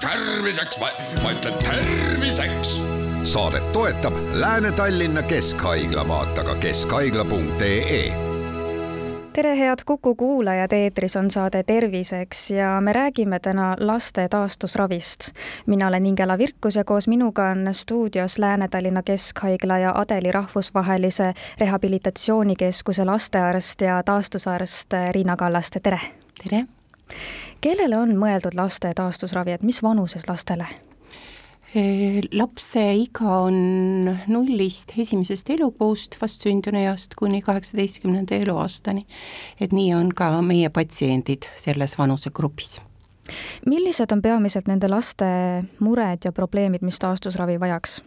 terviseks, ma ütlen terviseks. saadet toetab Lääne-Tallinna Keskhaigla, vaata ka keskhaigla.ee tere, head Kuku kuulajad, eetris on saade Terviseks ja me räägime täna laste taastusravist. mina olen Ingela Virkus ja koos minuga on stuudios Lääne-Tallinna Keskhaigla ja Adeli Rahvusvahelise Rehabilitatsioonikeskuse lastearst ja taastusarst Riina Kallaste, tere! tere! Kellele on mõeldud laste taastusravi, et mis vanuses lastele? lapse iga on nullist esimesest elukuust vastsündinu east kuni kaheksateistkümnenda eluaastani. et nii on ka meie patsiendid selles vanusegrupis. millised on peamiselt nende laste mured ja probleemid, mis taastusravi vajaks?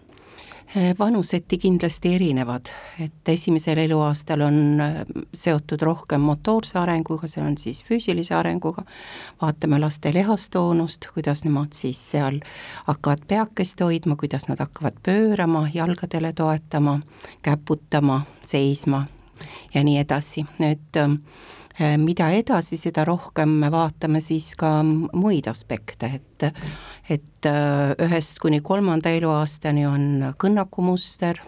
Eh, vanuseti kindlasti erinevad, et esimesel eluaastal on eh, seotud rohkem motoorse arenguga, see on siis füüsilise arenguga, vaatame laste lehastoonust, kuidas nemad siis seal hakkavad peakest hoidma, kuidas nad hakkavad pöörama, jalgadele toetama, käputama, seisma ja nii edasi, nüüd Äh, mida edasi, seda rohkem me vaatame siis ka muid aspekte, et et äh, ühest kuni kolmanda eluaastani on kõnnakumuster,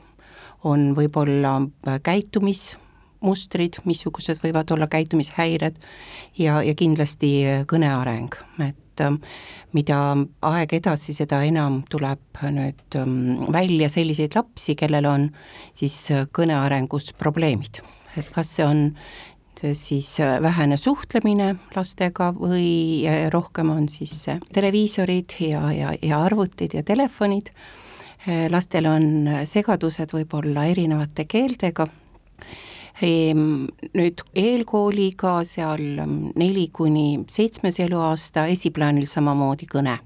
on võib-olla äh, käitumismustrid, missugused võivad olla käitumishäired ja, ja kindlasti kõneareng, et mida aeg edasi, seda enam tuleb nüüd ähm, välja selliseid lapsi, kellel on siis kõnearengus probleemid. et kas see on siis äh, vähene suhtlemine lastega või äh, rohkem on siis äh, televiisorid ja, ja, ja arvutid ja telefonid. lastel on segadused võib-olla erinevate keeltega. Ehm, nüüd eelkooliga seal ähm, neli kuni seitsmes eluaasta esiplaanil samamoodi kõne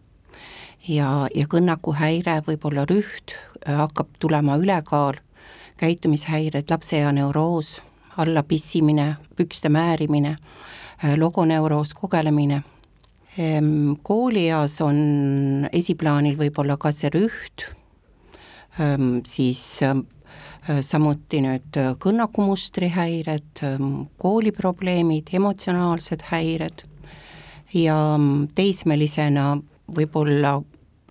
ja, ja kõnnakuhäire, võib-olla rüht, hakkab tulema ülekaal, käitumishäired, lapseea neuroos alla pissimine, pükste määrimine, äh, logoneuroos kogelemine. Koolieas on esiplaanil võib-olla ka see rüht, ehm, siis äh, samuti nüüd kõnnakumustri häired, ehm, kooliprobleemid, emotsionaalsed häired ja mm, teismelisena võib-olla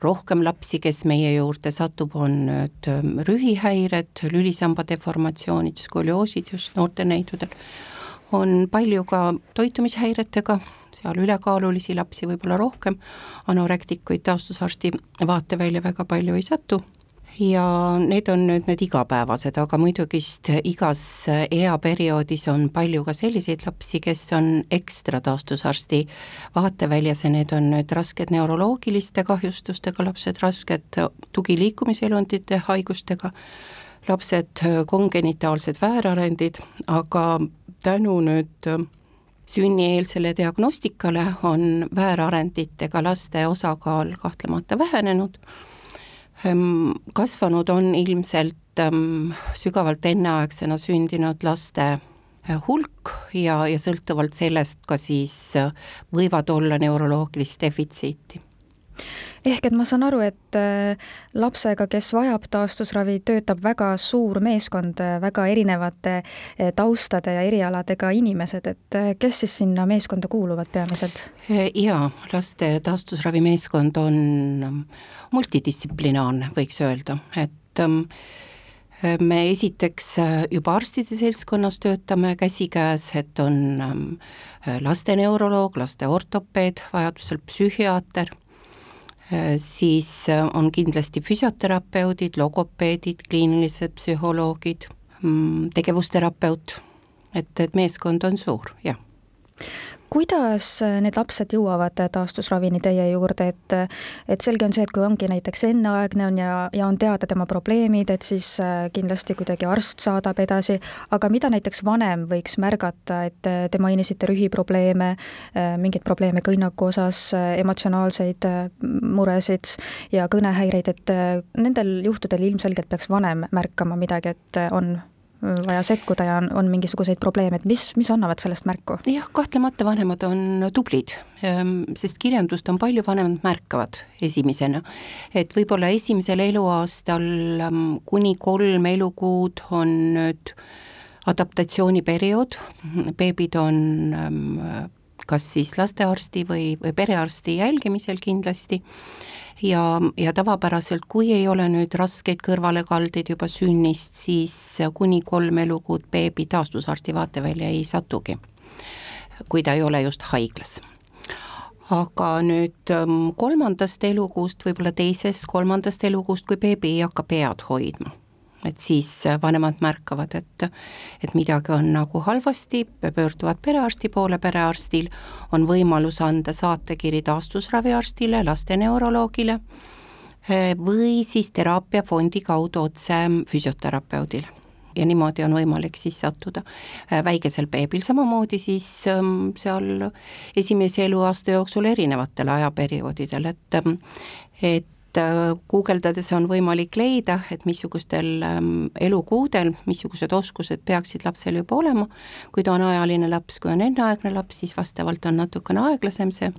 rohkem lapsi, kes meie juurde satub, on nüüd ähm, rühihäired, lülisamba deformatsioonid, skolioosid just noorteneidudel, on palju ka toitumishäiretega, seal ülekaalulisi lapsi võib-olla rohkem, anorektikuid taastusarsti vaatevälja väga palju ei satu ja need on nüüd need igapäevased, aga muidugist igas eaperioodis on palju ka selliseid lapsi, kes on ekstra taastusarsti vaateväljas ja need on nüüd rasked neuroloogiliste kahjustustega lapsed, rasked tugiliikumiselundite haigustega lapsed, kongenitaalsed väärarendid, aga tänu nüüd sünnieelsele diagnostikale on väärarenditega laste osakaal kahtlemata vähenenud kasvanud on ilmselt ehm, sügavalt enneaegsena sündinud laste eh, hulk ja, ja sõltuvalt sellest ka siis eh, võivad olla neuroloogilist defitsiiti ehk et ma saan aru, et äh, lapsega, kes vajab taastusravi, töötab väga suur meeskond, äh, väga erinevate äh, taustade ja erialadega inimesed, et kes siis sinna meeskonda kuuluvad peamiselt? jaa, laste taastusravimeeskond on ähm, multidistsiplinaarne, võiks öelda, et ähm, me esiteks juba arstide seltskonnas töötame käsikäes, et on ähm, laste neuroloog, laste ortopeed, vajadusel psühhiaater siis äh, on kindlasti füsioterapeudid, logopeedid, kliinilised psühholoogid, mm, tegevusterapeut, et, et meeskond on suur, jah kuidas äh, need lapsed jõuavad äh, taastusravini teie juurde, et äh, et selge on see, et kui ongi näiteks enneaegne on ja, ja on teada tema probleemid, et siis kindlasti kuidagi arst saadab edasi, aga mida näiteks vanem võiks märgata, et te mainisite rühiprobleeme, mingeid probleeme kõnnaku osas, emotsionaalseid muresid ja kõnehäireid, et nendel juhtudel ilmselgelt peaks vanem märkama midagi, et on vaja sekkuda ja on, on mingisuguseid probleeme, et mis, mis annavad sellest märku? jah, kahtlemata vanemad on tublid, sest kirjandust on palju, vanemad märkavad esimesena. et võib-olla esimesel eluaastal ehm, kuni kolm elukuud on nüüd adaptatsiooniperiood, beebid on ehm, kas siis lastearsti või, või perearsti jälgimisel kindlasti. Ja, ja tavapäraselt, kui ei ole nüüd raskeid kõrvalekaldeid juba sünnist, siis kuni kolm elukuud beebi taastusarsti vaatevälja ei satugi, kui ta ei ole just haiglas. Aga nüüd ähm, kolmandast elukuust, võib-olla teisest, kolmandast elukuust, kui beebi ei hakka pead hoidma et siis vanemad märkavad, et, et midagi on nagu halvasti, pöörduvad perearsti poole, perearstil on võimalus anda saatekiri taastusraviarstile, laste neuroloogile või siis teraapiafondi kaudu otse füsioterapeudile ja niimoodi on võimalik siis sattuda. väikesel beebil samamoodi siis ähm, seal esimese eluaasta jooksul erinevatel ajaperioodidel, et et et äh, guugeldades on võimalik leida, et missugustel ähm, elukuudel, missugused oskused peaksid lapsel juba olema, kui ta on ajaline laps, kui on enneaegne laps, siis vastavalt on natukene aeglasem see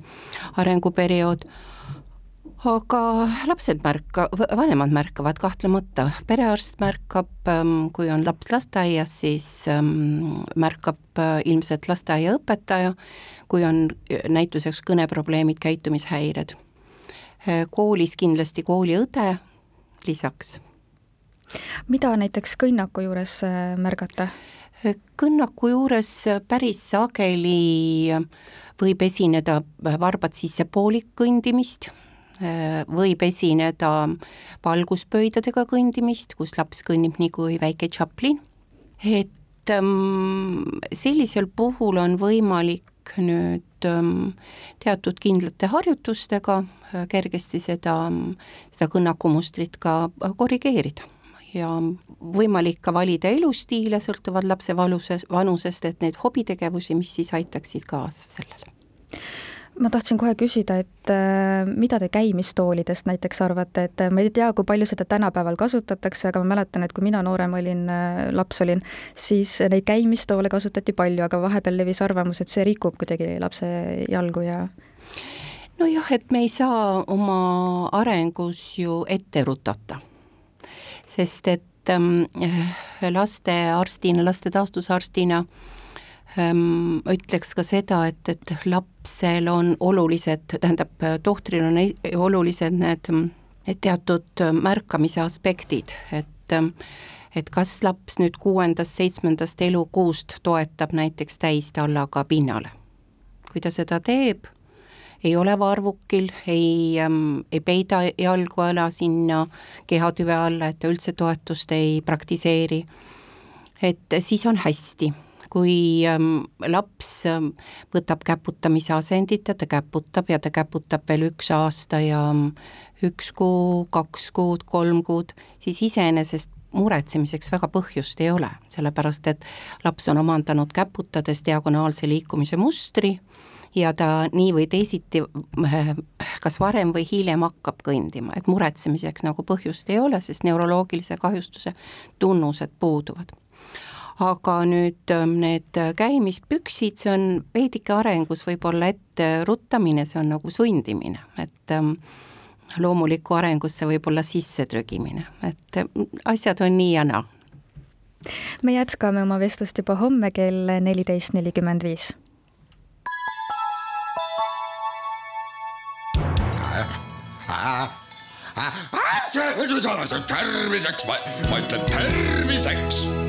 arenguperiood, aga lapsed märka, vanemad märkavad kahtlemata, perearst märkab, ähm, kui on laps lasteaias, siis ähm, märkab äh, ilmselt lasteaiaõpetaja, kui on näituseks kõneprobleemid, käitumishäired koolis kindlasti kooliõde lisaks. mida näiteks kõnnaku juures äh, märgata? Äh, kõnnaku juures päris sageli võib esineda varbad sisse poolik kõndimist, võib esineda valguspöidadega kõndimist, kus laps kõnnib nii kui väike Chaplin, et ähm, sellisel puhul on võimalik nüüd ähm, teatud kindlate harjutustega äh, kergesti seda, seda kõnnakumustrit ka äh, korrigeerida. Ja võimalik ka valida elustiile sõltuvalt lapse valuses, vanusest, et neid hobitegevusi, mis siis aitaksid kaasa sellele ma tahtsin kohe küsida, et äh, mida te käimistoolidest näiteks arvate, et äh, ma ei tea, kui palju seda tänapäeval kasutatakse, aga ma mäletan, et kui mina noorem olin, äh, laps olin, siis neid käimistoole kasutati palju, aga vahepeal levis arvamus, et see rikub kuidagi lapse jalgu ja nojah, et me ei saa oma arengus ju ette rutata, sest et ähm, lastearstina, laste taastusarstina äh, Ehm, ütleks ka seda, et, et lapsel on olulised, tähendab, tohtril on olulised need, teatud märkamise aspektid, et et kas laps nüüd kuuendast-seitsmendast elukuust toetab näiteks täistallaga pinnale. kui ta seda teeb, ei ole varvukil, ei ähm,, ei peida jalgu ala sinna kehatüve alla, et ta üldse toetust ei praktiseeri, et siis on hästi kui ähm, laps ähm, võtab käputamise asendit ja ta käputab ja ta käputab veel üks aasta ja ähm, üks kuu, kaks kuud, kolm kuud, siis iseenesest muretsemiseks väga põhjust ei ole, sellepärast et laps on omandanud käputades diagonaalse liikumise mustri ja ta nii või teisiti äh, kas varem või hiljem hakkab kõndima, et muretsemiseks nagu põhjust ei ole, sest neuroloogilise kahjustuse tunnused puuduvad aga nüüd ähm, need käimispüksid, see on veidike arengus võib-olla etteruttamine, see on nagu sundimine, et ähm, loomulikku arengusse võib-olla sissetrügimine, et ähm, asjad on nii ja naa. me jätkame oma vestlust juba homme kell neliteist nelikümmend viis. terviseks, ma ütlen terviseks